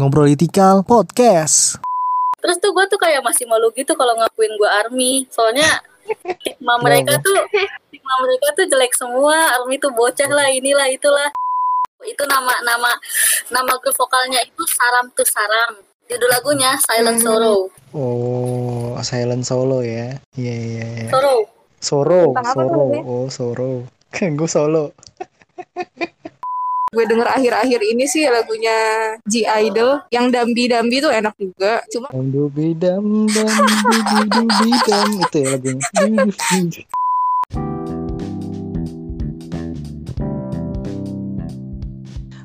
Ngobrolitikal Podcast. Terus tuh gue tuh kayak masih malu gitu kalau ngakuin gue army. Soalnya stigma mereka tuh stigma mereka tuh jelek semua. Army tuh bocah lah inilah itulah. Itu nama nama nama grup vokalnya itu Saram tuh Saram. Judul lagunya Silent Sorrow. Oh, Silent Solo ya. Iya iya iya. Sorrow. Soro, Tentang apa Soro. namanya? Oh, Soro. Kan gue solo. gue denger akhir-akhir ini sih lagunya G Idol yang dambi-dambi tuh enak juga cuma Dam dubi dam dam dubi dubi dam itu ya lagunya.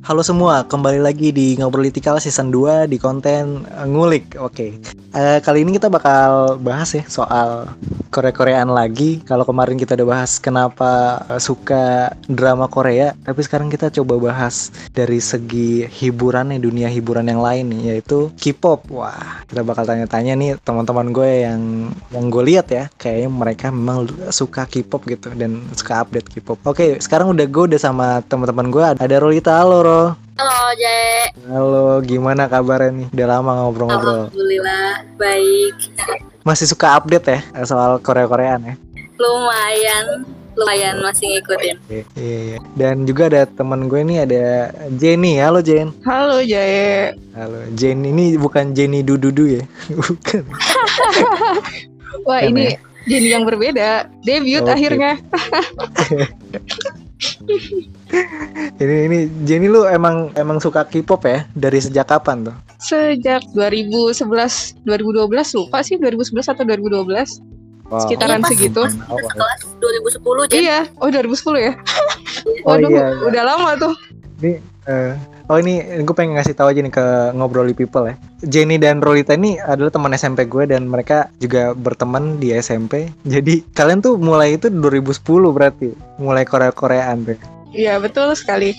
Halo semua, kembali lagi di Ngobrolitikal season 2 di konten eh, ngulik. Oke. Eh, kali ini kita bakal bahas ya soal Korea-Koreaan lagi. Kalau kemarin kita udah bahas kenapa eh, suka drama Korea, tapi sekarang kita coba bahas dari segi hiburannya dunia hiburan yang lain nih, yaitu K-pop. Wah, kita bakal tanya-tanya nih teman-teman gue yang yang gue lihat ya, kayaknya mereka memang suka K-pop gitu dan suka update K-pop. Oke, sekarang udah gue udah sama teman-teman gue. Ada Rolita, halo Ro. Halo Je. Halo, gimana kabarnya nih? Udah lama ngobrol-ngobrol. Alhamdulillah baik. Masih suka update ya soal Korea-Koreaan ya? Lumayan lumayan masih ngikutin. Iya, iya. Dan juga ada teman gue nih ada Jenny. Halo Jen. halo Jaye Halo Jen ini bukan Jenny Dududu ya? bukan. wah Keren ini Jenny yang berbeda debut Oke. akhirnya Ini ini Jenny lu emang emang suka K-pop ya? Dari sejak kapan tuh? sejak 2011 2012 lupa sih 2011 atau 2012 Wow. Sekitaran Iya, segitu. kita sekelas 2010 Je. iya oh 2010 ya Oh, waduh iya, iya. udah lama tuh Ini eh, oh ini gue pengen ngasih tahu aja nih ke ngobroli people ya. Jenny dan Rolita ini adalah teman SMP gue dan mereka juga berteman di SMP. Jadi kalian tuh mulai itu 2010 berarti mulai Korea-Koreaan tuh. Iya betul sekali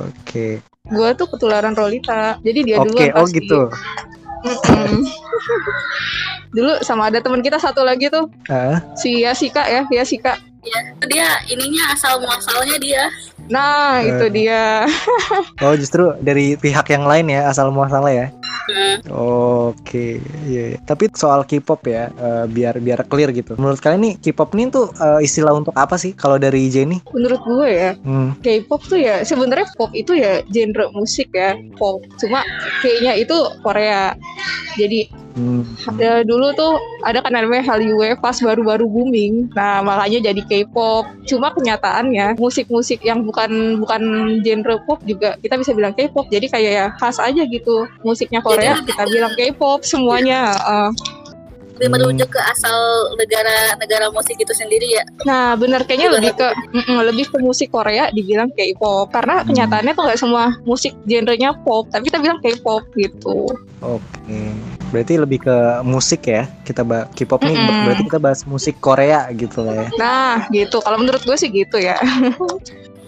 Oke. gue tuh ketularan Rolita jadi dia Oke, duluan oh pasti. gitu. Mm-mm. dulu sama ada teman kita satu lagi tuh Ah, si Yasika ya Yasika Dia ininya asal muasalnya dia. nah Eh. itu dia oh justru dari pihak yang lain ya asal muasalnya ya. Hmm. Oke, iya. iya. Tapi soal K-pop ya, eh, biar biar clear gitu. Menurut kalian nih K-pop ini tuh eh, istilah untuk apa sih kalau dari Jenny? menurut gue ya Hmm. K-pop tuh ya sebenarnya pop itu ya genre musik ya pop cuma kayaknya itu Korea jadi hmm. ya, dulu tuh ada kan namanya Hallyu pas baru-baru booming nah makanya jadi K-pop cuma kenyataannya musik-musik yang bukan bukan genre pop juga kita bisa bilang K-pop jadi kayak ya khas aja gitu musiknya Korea Jadi- kita bilang K-pop semuanya uh, Lebih Hmm. merujuk ke asal negara-negara musik itu sendiri ya. Nah, bener kayaknya lebih ke mm-mm, lebih ke musik Korea dibilang K-pop karena Hmm. kenyataannya tuh nggak semua musik genrenya pop, tapi kita bilang K-pop gitu. Oke, berarti lebih ke musik ya. Kita bahas K-pop nih, Mm-mm. berarti kita bahas musik Korea gitu lah ya. Nah, gitu. Kalau menurut gue sih gitu ya.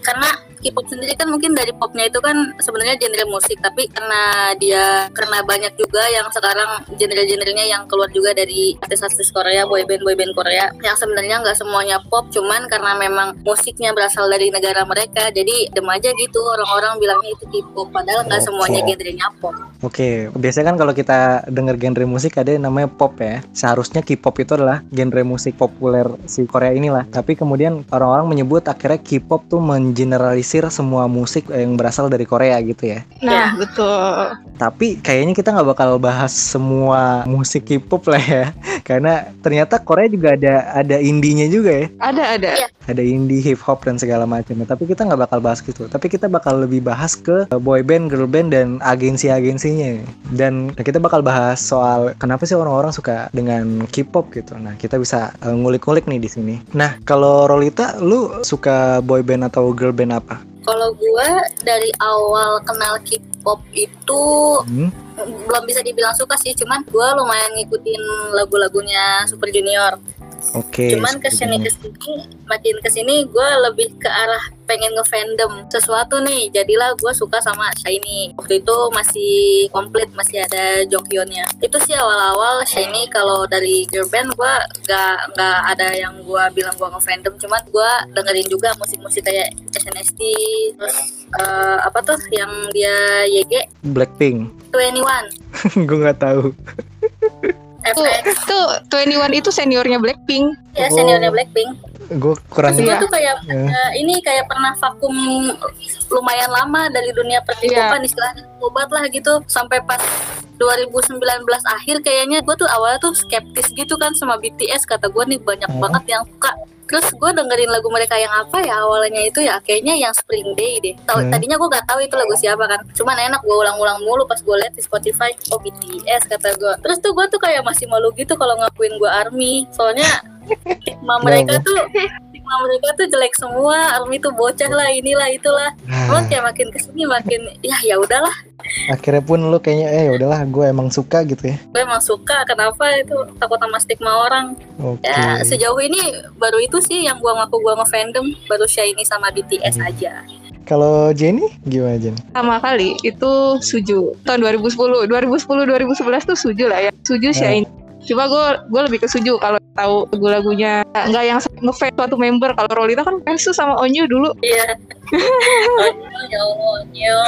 karena K-pop sendiri kan mungkin dari popnya itu kan sebenarnya genre musik tapi karena dia karena banyak juga yang sekarang genre-genrenya yang keluar juga dari artis-artis Korea boyband boyband Korea yang sebenarnya nggak semuanya pop cuman karena memang musiknya berasal dari negara mereka jadi dem aja gitu orang-orang bilangnya itu K-pop padahal nggak semuanya genrenya pop Oke, biasanya kan kalau kita denger genre musik ada yang namanya pop ya. Seharusnya K-pop itu adalah genre musik populer si Korea inilah. Tapi kemudian orang-orang menyebut akhirnya K-pop tuh mengeneralisir semua musik yang berasal dari Korea gitu ya. Nah, betul. Tapi kayaknya kita nggak bakal bahas semua musik K-pop lah ya. Karena ternyata Korea juga ada ada indinya juga ya. Ada ada. Iya. Ada indie hip hop dan segala macamnya. Tapi kita nggak bakal bahas gitu. Tapi kita bakal lebih bahas ke boy band girl band dan agensi-agensinya. Dan kita bakal bahas soal kenapa sih orang-orang suka dengan K-pop gitu. Nah kita bisa uh, ngulik-ngulik nih di sini. Nah kalau Rolita lu suka boy band atau girl band apa? Kalau gue dari awal kenal K-pop itu hmm? belum bisa dibilang suka sih. Cuman gue lumayan ngikutin lagu-lagunya Super Junior oke cuman ke sini ke sini makin ke sini gue lebih ke arah pengen ngefandom sesuatu nih. Jadilah gue suka sama Shiny. Waktu itu masih komplit masih ada Jonghyunnya itu sih awal-awal Shiny kalau dari girl band gue gak, gak ada yang gue bilang gue ngefandom. Cuman gue dengerin juga musik-musik kayak SNSD terus eh, apa tuh yang dia YG Blackpink. 21 gue nggak tahu FX tuh 21 itu seniornya Blackpink. ya Oh. seniornya Blackpink gue kurang Terus gue Iya. tuh kayak Ya. eh, ini kayak pernah vakum lumayan lama dari dunia perhitungan istilahnya obat lah gitu. Sampai pas 2019 akhir kayaknya gue tuh awalnya tuh skeptis gitu kan sama BTS kata gue nih banyak Hmm. banget yang suka. Terus gue dengerin lagu mereka yang apa ya awalnya itu ya? Kayaknya yang Spring Day deh. Tahu Hmm. tadinya gue gak tahu itu lagu siapa kan. Cuman enak gue ulang-ulang mulu pas gue liat di Spotify. Oh BTS kata gue terus tuh gue tuh kayak masih malu gitu kalau ngakuin gue ARMY. Soalnya stigma mereka tuh stigma mereka tuh jelek semua. ARMY tuh bocah lah inilah itulah. Cuman Ah, kayak makin ke sini makin ya ya udahlah. Akhirnya pun lu kayaknya eh udahlah gue emang suka gitu ya. Gue emang suka kenapa itu takut sama stigma orang? Oke. Ya sejauh ini baru itu sih yang gua ngaku gua ngefandom baru Shiny sama BTS Hmm. aja. Kalau Jenny gimana Jen Sama kali itu Suju. Tahun 2010, 2010 2011 tuh Suju lah ya. Suju Hmm. Shine. Cuma gue gue lebih ke Suju kalau tahu lagu-lagunya. Nggak yang ngefans suatu member. Kalau Rolita kan fans tuh sama Onyu dulu. Iya. Ya Allah Nyo.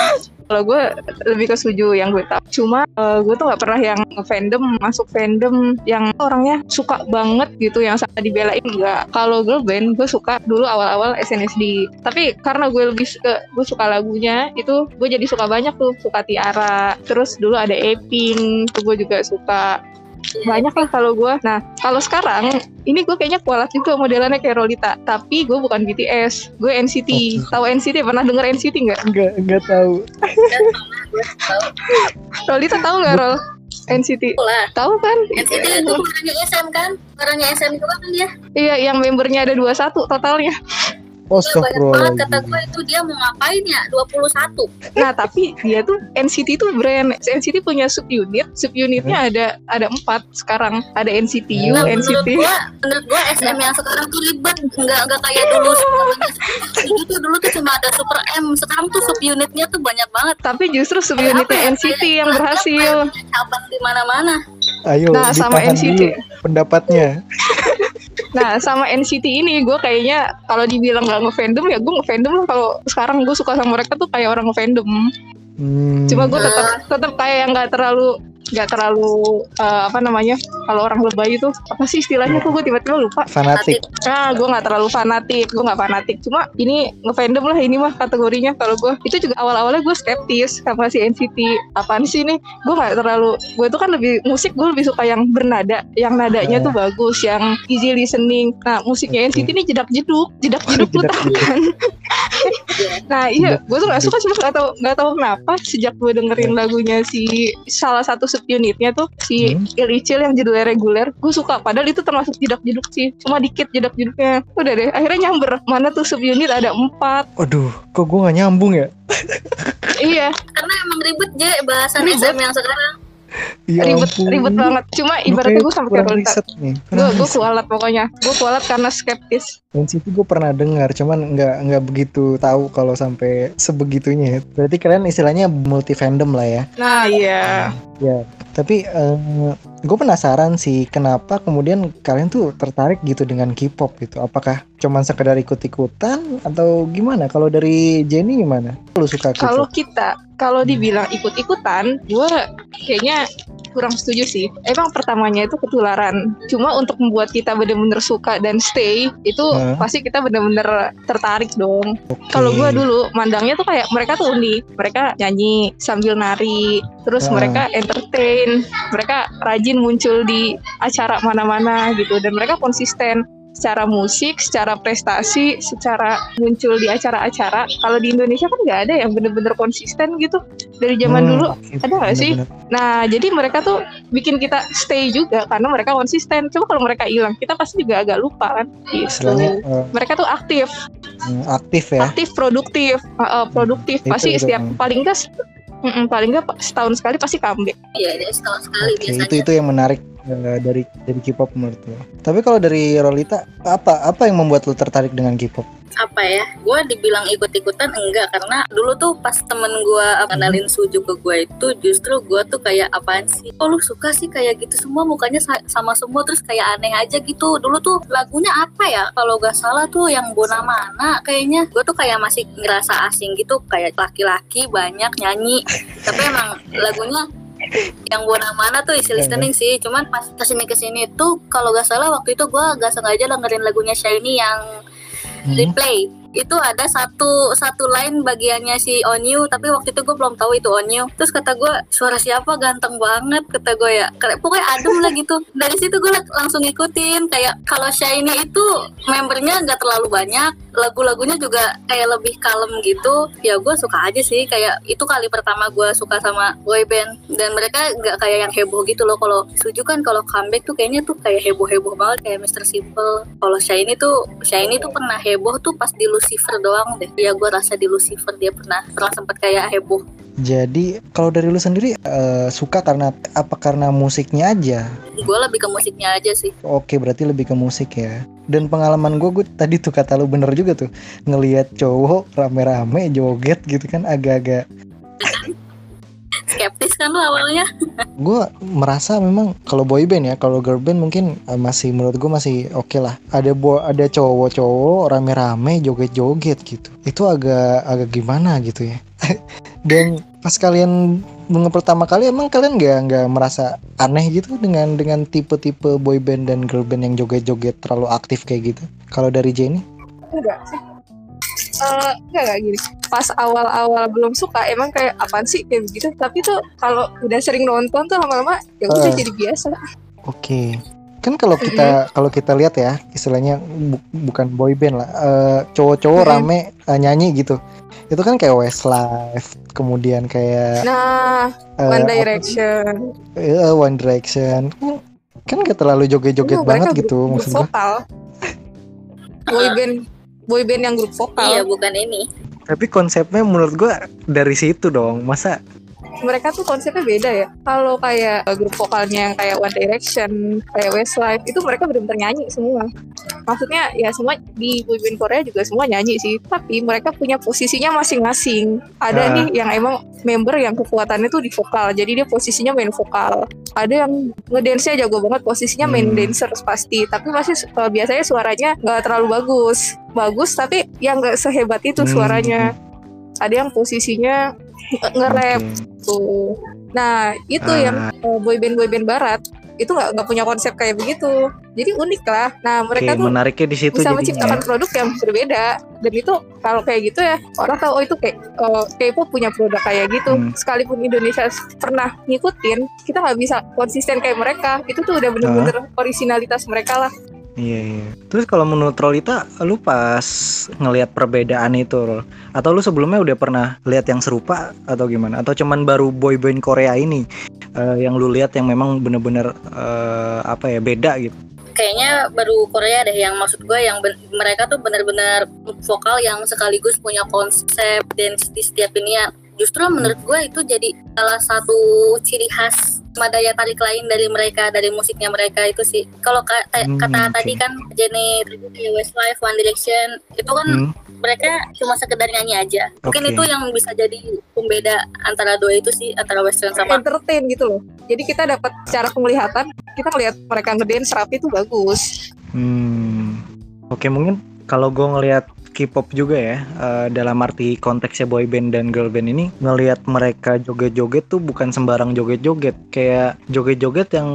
kalau gue lebih ke Suju yang gue tahu. Cuma gue tuh nggak pernah yang fandom masuk fandom yang orangnya suka banget gitu yang sangat dibelain. Enggak kalau girl band gue suka dulu awal-awal SNSD tapi karena gue lebih suka gue suka lagunya itu gue jadi suka banyak tuh. Suka Tiara terus dulu ada Epin tuh gue juga suka banyak lah kalau gue nah kalau sekarang ini gue kayaknya kualat juga modelannya kayak Rolita. Tapi gue bukan BTS gue NCT Oke. tahu NCT pernah denger NCT nggak? Enggak enggak tahu. Rolita tahu nggak Rol? NCT tahu kan? NCT itu suaranya SM kan? Suaranya SM juga kan dia? Iya yang membernya ada 21 totalnya oh Itu banyak banget kata gue itu dia mau ngapain ya? 21 nah tapi dia tuh NCT tuh brand. NCT punya subunit. Subunitnya ada ada empat sekarang. Ada NCTU Nah, menurut NCT gua, menurut gua SM yang sekarang tuh ribet, nggak nggak kayak dulu. Semuanya. Dulu tuh dulu tuh cuma ada Super M, sekarang tuh subunitnya tuh banyak banget. tapi justru subunitnya NCT yang berhasil. Cabang di mana-mana. ayo Nah, sama NCT. dulu pendapatnya Nah sama NCT ini gue kayaknya kalau dibilang gak ngefandom ya gue ngefandom lah kalau sekarang gue suka sama mereka tuh kayak orang ngefandom. Hmm, Cuma gue tetap tetap kayak yang nggak terlalu nggak terlalu eh, apa namanya kalau orang lebay itu apa sih istilahnya kok gue tiba-tiba lupa. fanatik Nah gue nggak terlalu fanatik, gue nggak fanatik. Cuma ini ngefandom lah ini mah kategorinya kalau gue itu juga awal-awalnya gue skeptis sama si NCT. Apaan sih ini? Gue nggak terlalu. Gue tuh kan lebih musik gue lebih suka yang bernada, yang nadanya tuh bagus, yang easy listening. Nah musiknya. NCT ini jedak jeduk, jedak jeduk lu tahu Jedak-jeduk. kan? nah iya, gue tuh nggak suka cuma nggak tahu nggak tahu kenapa sejak gue dengerin lagunya si salah satu subunitnya tuh si Hmm. Ilicil yang judulnya reguler, gue suka. Padahal itu termasuk jedak jeduk sih, cuma dikit jedak jeduknya. Udah deh, akhirnya nyamber. Mana tuh subunit ada empat. Waduh, kok gue gak nyambung ya? iya, Karena emang ribet je bahasan Ribet. SM yang sekarang. Ya ribet ampun. ribet banget. Cuma ibaratnya gue sampai kayak riset nih. Gue gue kualat pokoknya. Gue kualat karena skeptis. NCT gue pernah dengar, cuman nggak nggak begitu tahu kalau sampai sebegitunya. ya. Berarti kalian istilahnya multi fandom lah ya? Nah iya. Ya. Tapi gue penasaran sih, kenapa kemudian kalian tuh tertarik gitu dengan K-pop gitu? Apakah cuman sekedar ikut-ikutan atau gimana? Kalau dari Jenny gimana? Lu suka Kalau kita kalau dibilang ikut-ikutan, gue kayaknya kurang setuju sih. Emang pertamanya itu ketularan. Cuma untuk membuat kita bener-bener suka dan stay, itu Hmm. pasti kita bener-bener tertarik dong. Oke. Kalau gue dulu mandangnya tuh kayak mereka tuh unik. Mereka nyanyi sambil nari, terus Hmm. mereka entertain, mereka rajin muncul di acara mana-mana gitu, dan mereka konsisten secara musik, secara prestasi, secara muncul di acara-acara. Kalau di Indonesia kan nggak ada yang bener-bener konsisten gitu dari zaman Hmm, dulu. ada nggak sih? Nah, jadi mereka tuh bikin kita stay juga karena mereka konsisten. Coba kalau mereka hilang, kita pasti juga agak lupa kan. Gitu. Istilahnya eh, Mereka tuh aktif, aktif ya? aktif, produktif, Uh, uh, produktif. Itu pasti itu, setiap hmm. paling nggak mm-mm, paling nggak setahun sekali pasti comeback. Iya, setahun sekali Oke, biasanya. itu itu yang menarik eh, dari dari K-pop menurut lo. Tapi kalau dari Rolita apa apa yang membuat lo tertarik dengan K-pop? apa ya? Gue dibilang ikut-ikutan enggak karena dulu tuh pas temen gue kenalin suju ke gue itu justru gue tuh kayak apaan sih? Oh lu suka sih kayak gitu semua mukanya sa- sama semua terus kayak aneh aja gitu. Dulu tuh lagunya apa ya? Kalau gak salah tuh yang Bona Mana kayaknya. Gue tuh kayak masih ngerasa asing gitu kayak laki-laki banyak nyanyi. Tapi emang lagunya yang Bona Mana tuh isi listening sih. Cuman pas ke sini ke sini tuh kalau gak salah waktu itu gue gak sengaja dengerin lagunya Shiny yang Hmm. replay. Itu ada satu satu line bagiannya si Onyu tapi waktu itu gue belum tahu itu Onyu. Terus kata gue suara siapa? Ganteng banget kata gue ya. Kayak pokoknya adem lah gitu. Dari situ gue langsung ngikutin kayak kalau Shiny itu membernya nggak terlalu banyak lagu-lagunya juga kayak lebih kalem gitu ya gue suka aja sih. Kayak itu kali pertama gue suka sama boy band. Dan mereka nggak kayak yang heboh gitu loh. Kalau Suju kan kalau comeback tuh kayaknya tuh kayak heboh-heboh banget. Kayak Mr. Simple. Kalau Shiny tuh Shiny tuh pernah heboh tuh pas di Lucifer doang deh. Ya gue rasa di Lucifer dia pernah pernah sempet kayak heboh Jadi kalau dari lu sendiri eh, suka karena apa karena musiknya aja? gue lebih ke musiknya aja sih Oke berarti lebih ke musik ya. Dan pengalaman gue, gue tadi tuh kata lu bener juga tuh ngelihat cowok rame-rame joget gitu kan agak-agak. skeptis kan lo awalnya Gue merasa memang kalau boy band ya, kalau girl band mungkin eh, masih menurut gue masih oke lah. Ada bo ada cowok-cowok rame-rame joget-joget gitu. Itu agak agak gimana gitu ya. Dan pas kalian denger pertama kali emang kalian nggak nggak merasa aneh gitu dengan dengan tipe-tipe boy band dan girl band yang joget-joget terlalu aktif kayak gitu? Kalau dari Jenny? enggak sih Eh, enggak enggak gini pas awal-awal belum suka emang kayak apaan sih kayak begitu tapi tuh kalau udah sering nonton tuh lama-lama ya udah Ah. jadi biasa Oke. Kan kalau kita kalau kita lihat ya, istilahnya bu- bukan boy band lah, eh, cowok-cowok Mm-mm. rame eh, nyanyi gitu. Itu kan kayak Westlife, kemudian kayak nah eh, One Direction eh, One Direction. Kan- gak terlalu joget-joget Enggak, banget gitu grup, grup maksud gua. vokal boy band boy band yang grup vokal iya bukan ini Tapi konsepnya menurut gua dari situ dong. Masa mereka tuh konsepnya beda ya. Kalau kayak uh, grup vokalnya yang kayak One Direction, kayak Westlife, itu mereka benar-benar nyanyi semua. Maksudnya ya semua di boyband Korea juga semua nyanyi sih, tapi mereka punya posisinya masing-masing. Ada Ah. nih yang emang member yang kekuatannya tuh di vokal, jadi dia posisinya main vokal. Ada yang ngedance-nya jago banget, posisinya main Hmm. dancer pasti, tapi masih uh, biasanya suaranya nggak terlalu bagus. Bagus tapi yang nggak sehebat itu Hmm. suaranya. Ada yang posisinya nge-rap tuh. Nah itu yang Ah, uh, boyband boyband barat itu nggak nggak punya konsep kayak begitu. Jadi unik lah. Nah Oke, mereka tuh menariknya di situ bisa jadinya. menciptakan produk yang berbeda. Dan itu kalau kayak gitu ya orang tahu oh itu kayak uh, K-pop punya produk kayak gitu. Hmm. Sekalipun Indonesia pernah ngikutin, kita nggak bisa konsisten kayak mereka. Itu tuh udah bener-bener originalitas mereka lah. Iya, iya. Terus kalau menurut Rolita, lu pas ngelihat perbedaan itu, Rol? Atau lu sebelumnya udah pernah lihat yang serupa atau gimana? Atau cuman baru boy band Korea ini eh, yang lu lihat yang memang bener-bener eh, apa ya beda gitu? kayaknya baru Korea deh yang maksud gue yang mereka tuh benar-benar vokal yang sekaligus punya konsep dance di setiap ini ya justru menurut gue itu jadi salah satu ciri khas sama daya tarik lain dari mereka dari musiknya mereka itu sih kalau ka- ta- Hmm, kata oke. tadi kan Jenny kayak Westlife One Direction itu kan Hmm, mereka cuma sekedar nyanyi aja mungkin itu yang bisa jadi pembeda antara dua itu sih antara Western sama Entertain gitu loh. Jadi kita dapat secara penglihatan, kita ngelihat mereka ngedance rapi itu bagus. hmm. Oke, mungkin kalau gue ngelihat K-pop juga ya eh, dalam arti konteksnya boy band dan girl band ini ngelihat mereka joget-joget tuh bukan sembarang joget-joget kayak joget-joget yang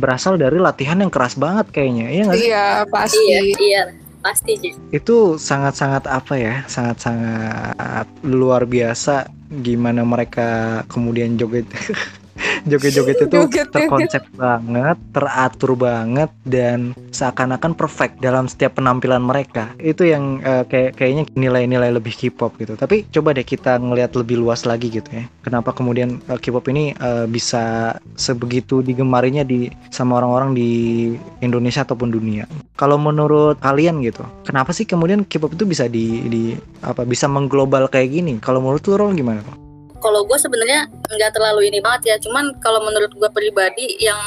berasal dari latihan yang keras banget kayaknya iya nggak sih? Iya pasti. iya iya pasti sih itu sangat-sangat apa ya sangat-sangat luar biasa gimana mereka kemudian joget joget-joget itu Joget-joget. terkonsep banget teratur banget dan seakan-akan perfect dalam setiap penampilan mereka itu yang eh, kayak kayaknya nilai-nilai lebih K-pop gitu tapi coba deh kita ngelihat lebih luas lagi gitu ya kenapa kemudian eh, K-pop ini eh, bisa sebegitu digemarinya di sama orang-orang di Indonesia ataupun dunia kalau menurut kalian gitu, kenapa sih kemudian K-pop itu bisa di, di apa bisa mengglobal kayak gini? Kalau menurut lu Rol gimana? Rol? Kalau gue sebenarnya nggak terlalu ini banget ya. Cuman kalau menurut gue pribadi yang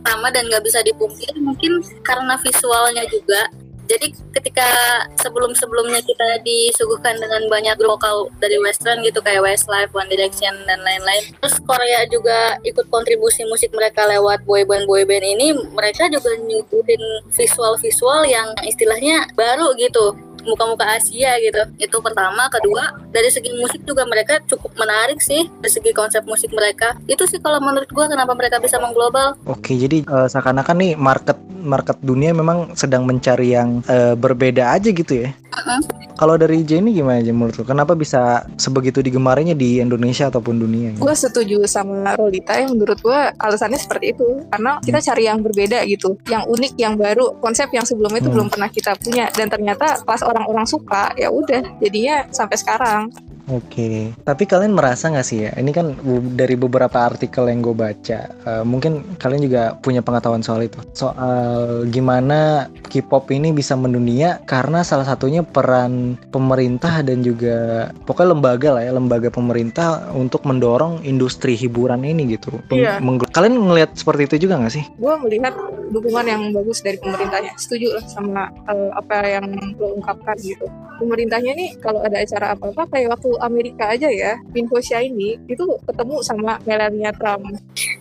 pertama dan nggak bisa dipungkiri mungkin karena visualnya juga. Jadi ketika sebelum-sebelumnya kita disuguhkan dengan banyak lokal dari western gitu kayak Westlife, One Direction dan lain-lain. Terus Korea juga ikut kontribusi musik mereka lewat boyband boyband ini, mereka juga nyuguhin visual-visual yang istilahnya baru gitu muka-muka Asia gitu. Itu pertama, kedua dari segi musik juga mereka cukup menarik sih dari segi konsep musik mereka. Itu sih kalau menurut gua kenapa mereka bisa mengglobal. Oke, jadi uh, seakan-akan nih market market dunia memang sedang mencari yang uh, berbeda aja gitu ya. Uh-huh. Kalau dari Jenny gimana aja menurut lo? Kenapa bisa sebegitu digemarinya di Indonesia ataupun dunia? Gue setuju sama Rolita yang menurut gue alasannya seperti itu. Karena kita hmm. cari yang berbeda gitu, yang unik, yang baru, konsep yang sebelumnya itu hmm. belum pernah kita punya. Dan ternyata pas orang-orang suka, ya udah jadinya sampai sekarang. Oke, tapi kalian merasa nggak sih ya? Ini kan dari beberapa artikel yang gue baca, uh, mungkin kalian juga punya pengetahuan soal itu, soal gimana K-pop ini bisa mendunia karena salah satunya peran pemerintah dan juga pokoknya lembaga lah ya, lembaga pemerintah untuk mendorong industri hiburan ini gitu. Iya. Kalian ngelihat seperti itu juga nggak sih? Gue melihat dukungan yang bagus dari pemerintahnya, setuju lah sama uh, apa yang lo ungkapkan gitu. Pemerintahnya nih kalau ada acara apa-apa kayak waktu Amerika aja ya, Minho ini itu ketemu sama Melania Trump.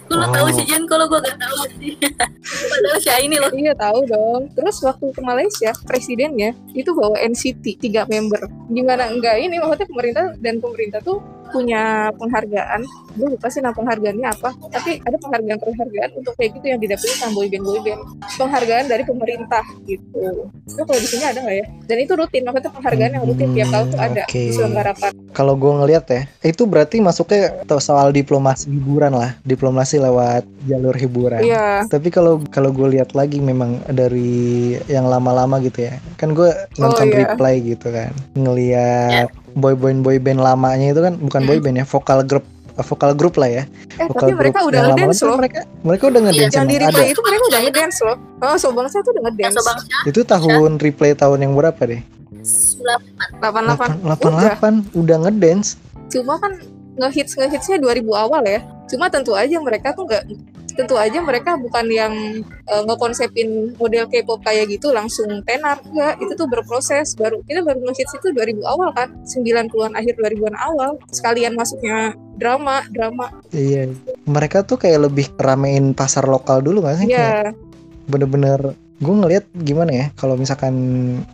Gue oh. tahu sih Jen, kalau gue gak tahu sih. Padahal ini loh. Iya tahu dong. Terus waktu ke Malaysia, presidennya itu bawa NCT tiga member. Gimana enggak ini maksudnya pemerintah dan pemerintah tuh punya penghargaan. Gue lupa sih nama penghargaannya apa. Tapi ada penghargaan penghargaan untuk kayak gitu yang didapetin sama boyband boyband penghargaan dari pemerintah gitu. Itu kalau di sini ada nggak ya? Dan itu rutin maksudnya penghargaan yang rutin tiap tahun tuh ada okay. diselenggarakan kalau gue ngeliat ya itu berarti masuknya soal diplomasi hiburan lah. Diplomasi lewat jalur hiburan. Iya. Tapi kalau kalau gue lihat lagi memang dari yang lama-lama gitu ya kan gue nonton oh, iya. replay gitu kan. Ngeliat yeah boy band boy band lamanya itu kan bukan boy band ya vokal grup vokal grup lah ya. Eh vokal tapi mereka udah ngedance loh. Mereka mereka udah ngedance. Yang di replay itu mereka udah ngedance loh. Oh, so bangsa itu udah ngedance. Itu tahun replay tahun yang berapa deh? 88. 88 udah ngedance. Cuma kan ngehits ngehitsnya 2000 awal ya. Cuma tentu aja mereka tuh nggak tentu aja mereka bukan yang uh, ngekonsepin model K-pop kayak gitu langsung tenar. Enggak itu tuh berproses. Baru kita baru ngehits itu 2000 awal kan? 90-an akhir 2000-an awal. Sekalian masuknya drama drama. Iya. Mereka tuh kayak lebih ramein pasar lokal dulu gak sih iya. Bener-bener gue ngelihat gimana ya kalau misalkan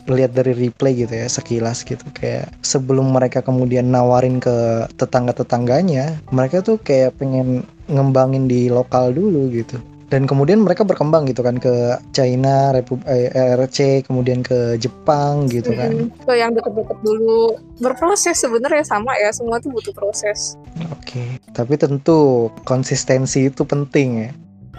lihat dari replay gitu ya sekilas gitu kayak sebelum mereka kemudian nawarin ke tetangga tetangganya mereka tuh kayak pengen ngembangin di lokal dulu gitu dan kemudian mereka berkembang gitu kan ke China, Repub eh, RC, kemudian ke Jepang gitu kan. Ke yang deket-deket dulu berproses sebenarnya sama ya semua tuh butuh proses. Oke, okay. tapi tentu konsistensi itu penting ya.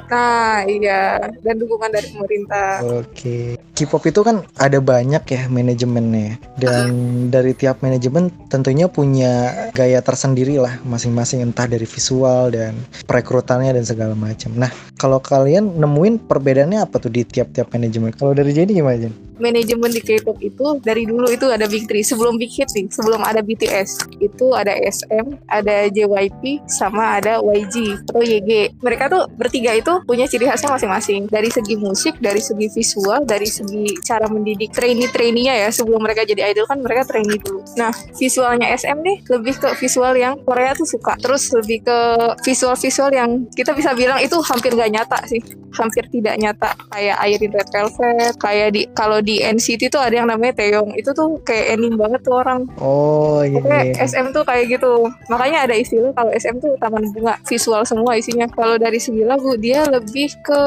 Nah, iya, dan dukungan dari pemerintah. Oke. K-pop itu kan ada banyak ya manajemennya. Dan dari tiap manajemen tentunya punya gaya tersendiri lah masing-masing entah dari visual dan perekrutannya dan segala macam. Nah, kalau kalian nemuin perbedaannya apa tuh di tiap-tiap manajemen? Kalau dari jadi gimana, Jen? Manajemen di K-pop itu dari dulu itu ada Big Three. Sebelum Big Hit nih sebelum ada BTS itu ada SM ada JYP sama ada YG atau YG mereka tuh bertiga itu punya ciri khasnya masing-masing. Dari segi musik dari segi visual dari segi cara mendidik trainee-trainee ya. Sebelum mereka jadi idol kan mereka trainee dulu. Nah visualnya SM nih lebih ke visual yang Korea tuh suka. Terus lebih ke visual-visual yang kita bisa bilang itu hampir gak nyata sih. Hampir tidak nyata. Kayak Airin Red Velvet kayak di kalau di NCT tuh ada yang namanya Taeyong. Itu tuh kayak ending banget tuh orang. Oh iya, Pokoknya iya. SM tuh kayak gitu. Makanya ada istilah kalau SM tuh taman bunga visual semua isinya. Kalau dari segi lagu dia lebih ke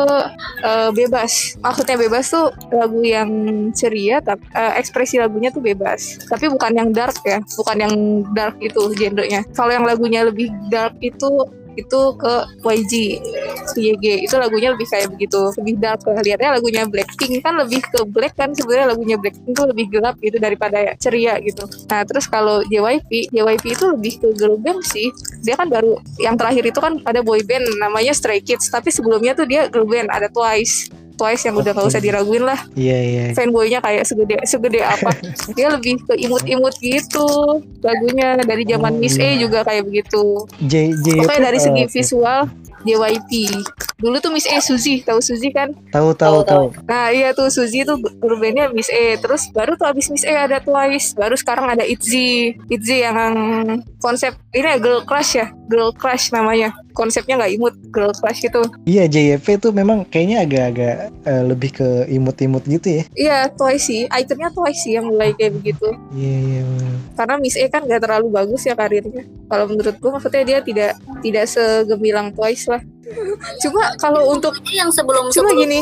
uh, bebas. Maksudnya bebas tuh lagu yang ceria tapi uh, ekspresi lagunya tuh bebas. Tapi bukan yang dark ya bukan yang dark itu genrenya. Kalau yang lagunya lebih dark itu itu ke YG YG itu lagunya lebih kayak begitu. Lebih dark lihatnya lagunya Blackpink. Kan lebih ke black kan sebenarnya lagunya Blackpink tuh lebih gelap gitu daripada ceria gitu. Nah terus kalau JYP JYP itu lebih ke girl band sih. Dia kan baru yang terakhir itu kan ada boy band namanya Stray Kids. Tapi sebelumnya tuh dia girl band ada Twice Twice yang udah gak usah diraguin lah. Iya yeah, iya. Yeah. Fanboynya kayak segede segede apa? Dia lebih ke imut-imut gitu lagunya dari zaman oh, Miss A iya. juga kayak begitu. J J Pokoknya dari segi visual JYP. Dulu tuh Miss E Suzy, tahu Suzy kan? Tahu tahu tahu. Nah iya tuh Suzy tuh bandnya Miss E. Terus baru tuh abis Miss E ada Twice. Baru sekarang ada ITZY. ITZY yang konsep ini ya girl crush ya, girl crush namanya. Konsepnya nggak imut, girl crush gitu. Iya JYP tuh memang kayaknya agak-agak eh, lebih ke imut-imut gitu ya. Iya Twice sih, itemnya Twice sih yang mulai kayak begitu. Iya iya. bener. Karena Miss E kan gak terlalu bagus ya karirnya. Kalau menurut gue maksudnya dia tidak tidak segemilang Twice lah. Cuma kalau untuk yang sebelum cuma sebelum gini,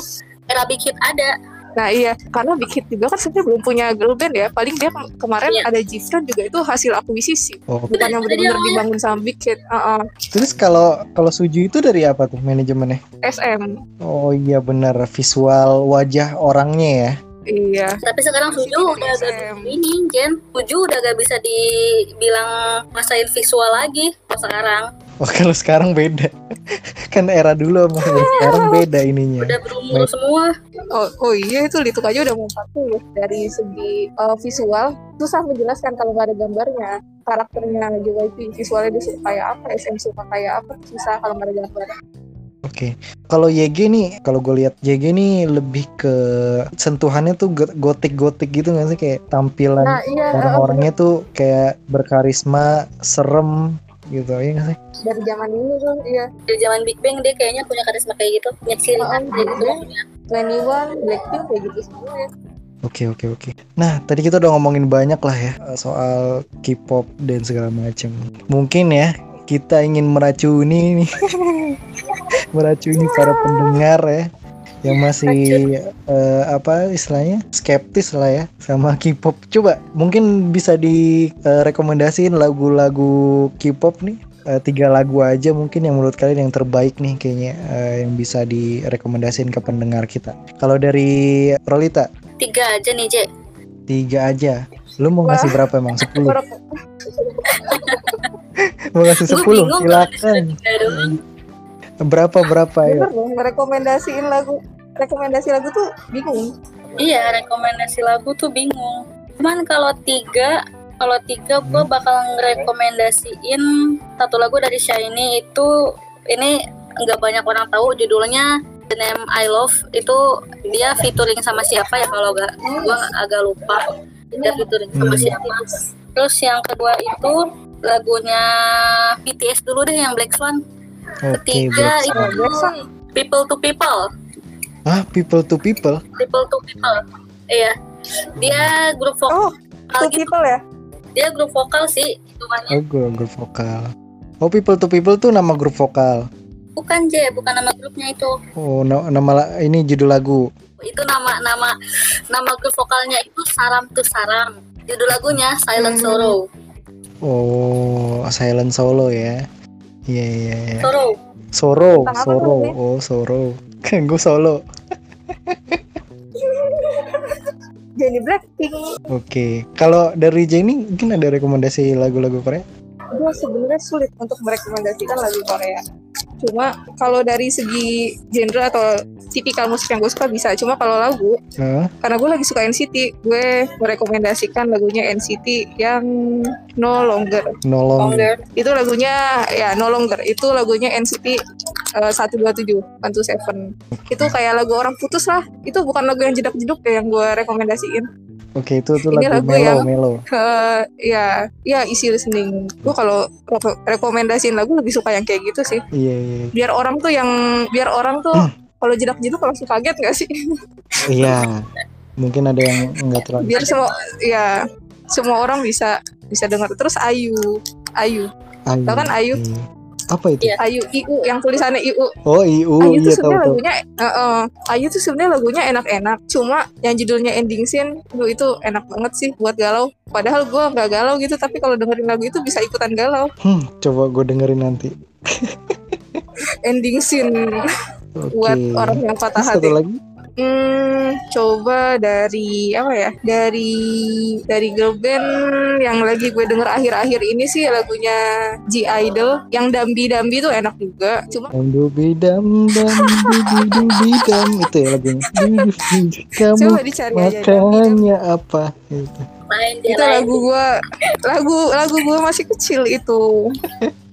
era Big Hit ada. Nah iya, karena Big Hit juga kan sebenarnya belum punya girl band ya. Paling dia ke- kemarin Iya. ada Gfriend juga itu hasil akuisisi. Oh. Bukan yang benar-benar dibangun sama Big Hit. Uh-uh. Terus kalau kalau Suju itu dari apa tuh manajemennya? SM. Oh iya benar visual wajah orangnya ya. Iya. Tapi sekarang Suju udah gak SM. ini Jen. Suju udah gak bisa dibilang masain visual lagi kalau sekarang. Oh kalau sekarang beda. kan era dulu sama sekarang beda ininya. Udah berumur semua. Oh, oh iya itu Lituk aja udah mau 40 dari segi uh, visual susah menjelaskan kalau nggak ada gambarnya karakternya JYP visualnya dia suka kayak apa SM suka kayak apa susah kalau nggak ada gambar Oke. Kalau YG nih, kalau gue lihat YG nih lebih ke sentuhannya tuh gotik-gotik gitu nggak sih kayak tampilan nah iya orang-orangnya tuh kayak berkarisma, serem gitu ya nggak sih? dari zaman dulu tuh iya Dari zaman Big Bang dia kayaknya punya karisma kayak gitu. Punya ciri khas Oh, kayak gitu iya. Maksudnya. 21 Blackpink kayak gitu Oke oke oke. Nah tadi kita udah ngomongin banyak lah ya eh, soal K-pop dan segala macam. Mungkin ya kita ingin meracuni nih, meracuni para pendengar ya yang masih eh, apa istilahnya skeptis lah ya sama K-pop. Coba mungkin bisa direkomendasiin lagu-lagu K-pop nih. Eh, tiga lagu aja mungkin yang menurut kalian yang terbaik nih kayaknya eh, yang bisa direkomendasiin ke pendengar kita. Kalau dari Rolita Tiga aja nih, Je. Tiga aja. Lu mau ngasih berapa emang? Sepuluh? Mau ngasih sepuluh? Silakan. Berapa berapa ya? merekomendasiin lagu rekomendasi lagu tuh bingung Iya, rekomendasi lagu tuh bingung. Cuman kalau tiga, kalau tiga gue Hmm. bakal ngerekomendasiin satu lagu dari Shiny itu ini nggak banyak orang tahu judulnya The Name I Love itu dia featuring sama siapa ya kalau gak gue agak lupa dia featuring sama Hmm. siapa. Terus yang kedua itu lagunya BTS dulu deh yang Black Swan. Ketiga Black itu Swan. Black Swan. People to People. Ah, people to people. People to People. Iya. Dia grup vokal oh two gitu. people ya Dia grup vokal sih hitungannya. Oh, grup, grup vokal. Oh, people to people tuh nama grup vokal. Bukan J, bukan nama grupnya itu. Oh, na- nama ini judul lagu. Itu nama nama nama grup vokalnya itu Saram to Saram. Judul lagunya Silent Hmm. Sorrow. Oh, Silent Solo ya. Iya, iya, iya. Sorrow. Soro, Tentang apa Soro. lagunya? Oh, Soro. Kan gue solo. jadi Blackpink Oke. Kalau dari Jenny mungkin ada rekomendasi lagu-lagu Korea? gue sebenarnya sulit untuk merekomendasikan lagu Korea. Cuma kalau dari segi genre atau tipikal musik yang gue suka bisa. Cuma kalau lagu, Nah, karena gue lagi suka NCT, gue merekomendasikan lagunya NCT yang No Longer. no longer. Longer. Itu lagunya ya No Longer. Itu lagunya NCT eh, 127, 127. Itu kayak lagu orang putus lah. Itu bukan lagu yang jedak-jeduk ya yang gue rekomendasiin. Oke, itu tuh lagu lagu melo, yang- melo. Eh, ya, ya isi listening. Gue kalau reko- rekomendasiin lagu lebih suka yang kayak gitu sih. Iya, iya. biar orang tuh yang biar orang tuh Hmm. kalau jedak jeduk langsung kaget gak sih Iya. Mungkin ada yang enggak terlalu. biar semua ya semua orang bisa bisa dengar terus Ayu Ayu Ayu. tau kan Ayu? Iya. Apa itu? Iya. Ayu IU yang tulisannya IU Oh, IU. Ayu iya tuh sebenarnya lagunya eh, eh, Ayu tuh sebenarnya lagunya enak-enak cuma yang judulnya ending scene lu itu enak banget sih buat galau padahal gua nggak galau gitu tapi kalau dengerin lagu itu bisa ikutan galau Hmm, coba gue dengerin nanti. ending scene Oke. buat orang yang patah Terus satu hati lagi? Hmm, coba dari apa ya? Dari dari girl band yang lagi gue denger akhir-akhir ini sih lagunya G Idol yang Dambi Dambi tuh enak juga. Cuma Dam bidam dam dudu bidam itu ya lagunya. Kamu coba dicari aja Dambi Dambi. makanya apa? Gitu. Main Itu lagu gue lagu lagu gue masih kecil itu.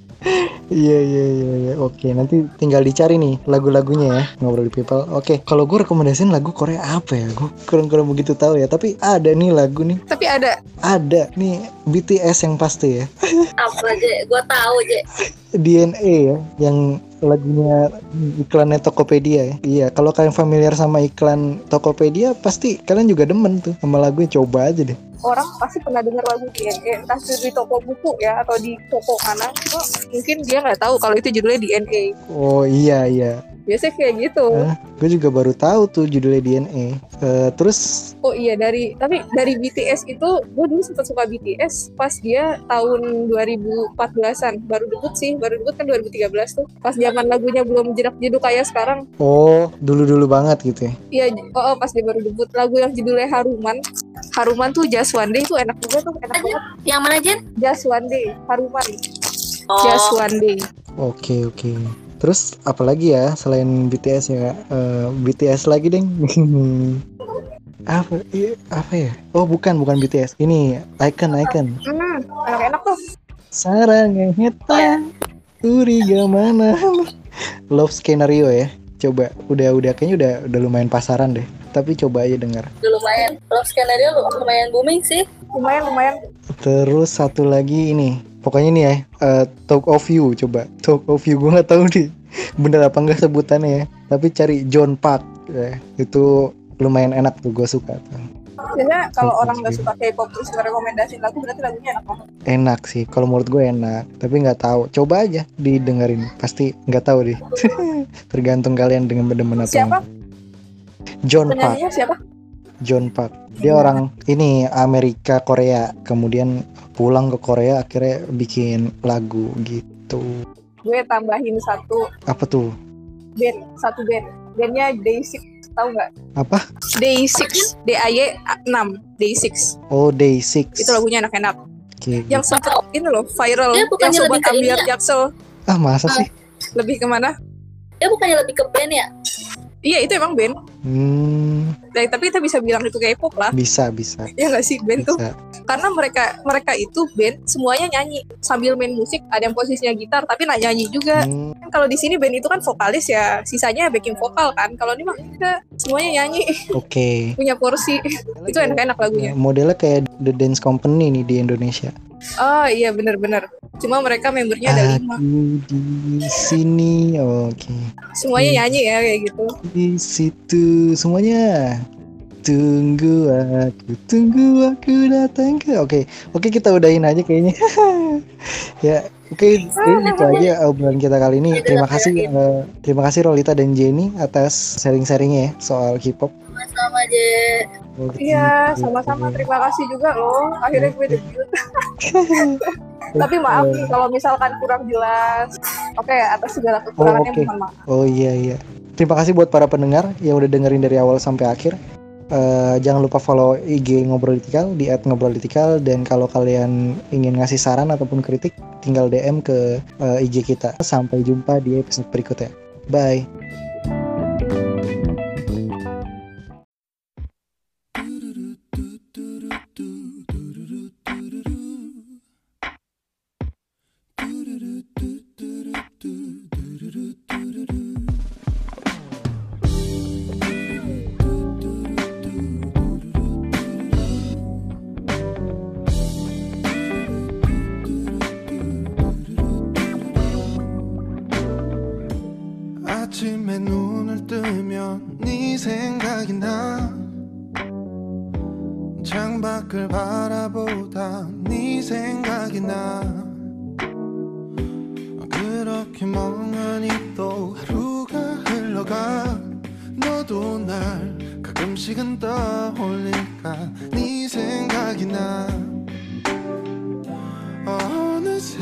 Iya iya iya iya. Oke, nanti tinggal dicari nih lagu-lagunya ya ngobrol di people. Oke, kalau gue rekomendasiin lagu Korea apa ya? Gue kurang-kurang begitu tahu ya. Tapi ada nih lagu nih. Tapi ada Ada nih BTS yang pasti ya. Apa aja? Gue tahu aja. DNA ya, yang lagunya iklannya Tokopedia ya. Iya, kalau kalian familiar sama iklan Tokopedia, pasti kalian juga demen tuh sama lagunya. Coba aja deh. orang pasti pernah dengar lagu DNA entah itu di toko buku ya atau di toko mana oh, mungkin dia nggak tahu kalau itu judulnya DNA Oh iya iya. Biasanya kayak gitu. Hah? Gue juga baru tahu tuh judulnya DNA. Eh, terus? Oh iya dari tapi dari BTS itu gue dulu sempat suka BTS pas dia tahun 2014an baru debut sih baru debut kan 2013 tuh. Pas zaman lagunya belum jedak jeduk kayak sekarang. Oh dulu-dulu banget gitu ya. iya oh, oh, pas dia baru debut. Lagu yang judulnya Haruman. Haruman tuh Just One Day tuh enak juga tuh enak banget. Yang mana Jen? Just One Day Haruman. Oh, Just One Day. Oke oke. Terus apalagi ya selain BTS ya? Eh, BTS lagi deng. apa? iya, apa ya? Oh bukan bukan BTS. Ini Icon Icon. hmm, enak-enak tuh Sarang yang hitam. Uriga mana? Love skenario ya. Coba udah udah kayaknya udah udah lumayan pasaran deh. Tapi coba aja dengar. udah lumayan. Love Scenario lu- lumayan booming sih. lumayan lumayan Terus satu lagi ini. Pokoknya nih ya, eh, Talk of You coba. Talk of You gue nggak tahu nih bener apa enggak sebutannya ya. Tapi cari John Park ya. Itu lumayan enak tuh gue suka tuh. biasanya kalau orang nggak suka K-pop terus ngerekomendasiin lagu berarti lagunya enak banget Enak sih, kalau menurut gue enak. Tapi nggak tahu. Coba aja didengerin. Pasti nggak tahu deh. Tergantung kalian dengan demen atau siapa. John Park. siapa John Park. Dia orang ini Amerika Korea. Kemudian pulang ke Korea akhirnya bikin lagu gitu. gue tambahin satu Apa tuh? band satu band bandnya Day6 tahu nggak Apa? Day6 D A Y 6 Day6 Oh Day Six. itu lagunya enak-enak Oke. yang sempet ini loh viral Dia yang sobat ambiar ya? jaksel Ah masa sih? lebih ke mana Dia bukannya lebih ke band ya? iya itu emang band Hmm, Nah, tapi kita bisa bilang itu K-pop lah. Bisa bisa. Ya nggak sih band tuh? Karena mereka mereka itu band semuanya nyanyi. Sambil main musik ada yang posisinya gitar tapi nggak nyanyi juga. Hmm, kan kalau di sini band itu kan vokalis ya sisanya backing vokal kan. Kalau ini mah enggak semuanya nyanyi Oke. punya porsi itu enak-enak lagunya Modelnya kayak The Dance Company nih di Indonesia. oh iya bener-bener cuma mereka membernya ada lima di sini, oke. semuanya Hmm. nyanyi ya kayak gitu Di situ semuanya. Tunggu aku, tunggu aku datang ke. Oke, oke kita udahin aja kayaknya. ya, oke ini itu aja obrolan kita kali ini. Terima kasih, eh, terima kasih Rolita dan Jenny atas sharing-sharingnya ya soal K-pop. Sama aja. Oke, iya gitu. sama-sama terima kasih juga loh akhirnya gue debut tapi maaf nih kalau misalkan kurang jelas oke atas segala kekurangannya oke. mohon maaf Oh iya iya. Terima kasih buat para pendengar yang udah dengerin dari awal sampai akhir. Eh, jangan lupa follow IG Ngobrolitikal di @ngobrolitikal dan kalau kalian ingin ngasih saran ataupun kritik tinggal DM ke eh, IG kita. Sampai jumpa di episode berikutnya. Bye.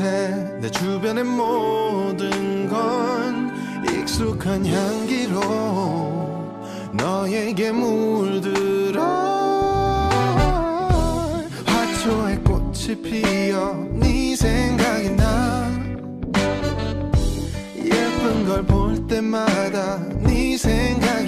어느새 내 주변의 모든 건 익숙한 향기로 너에게 물들어. 화초에 꽃이 피어 네 생각이 나. 예쁜 걸 볼 때마다 네 생각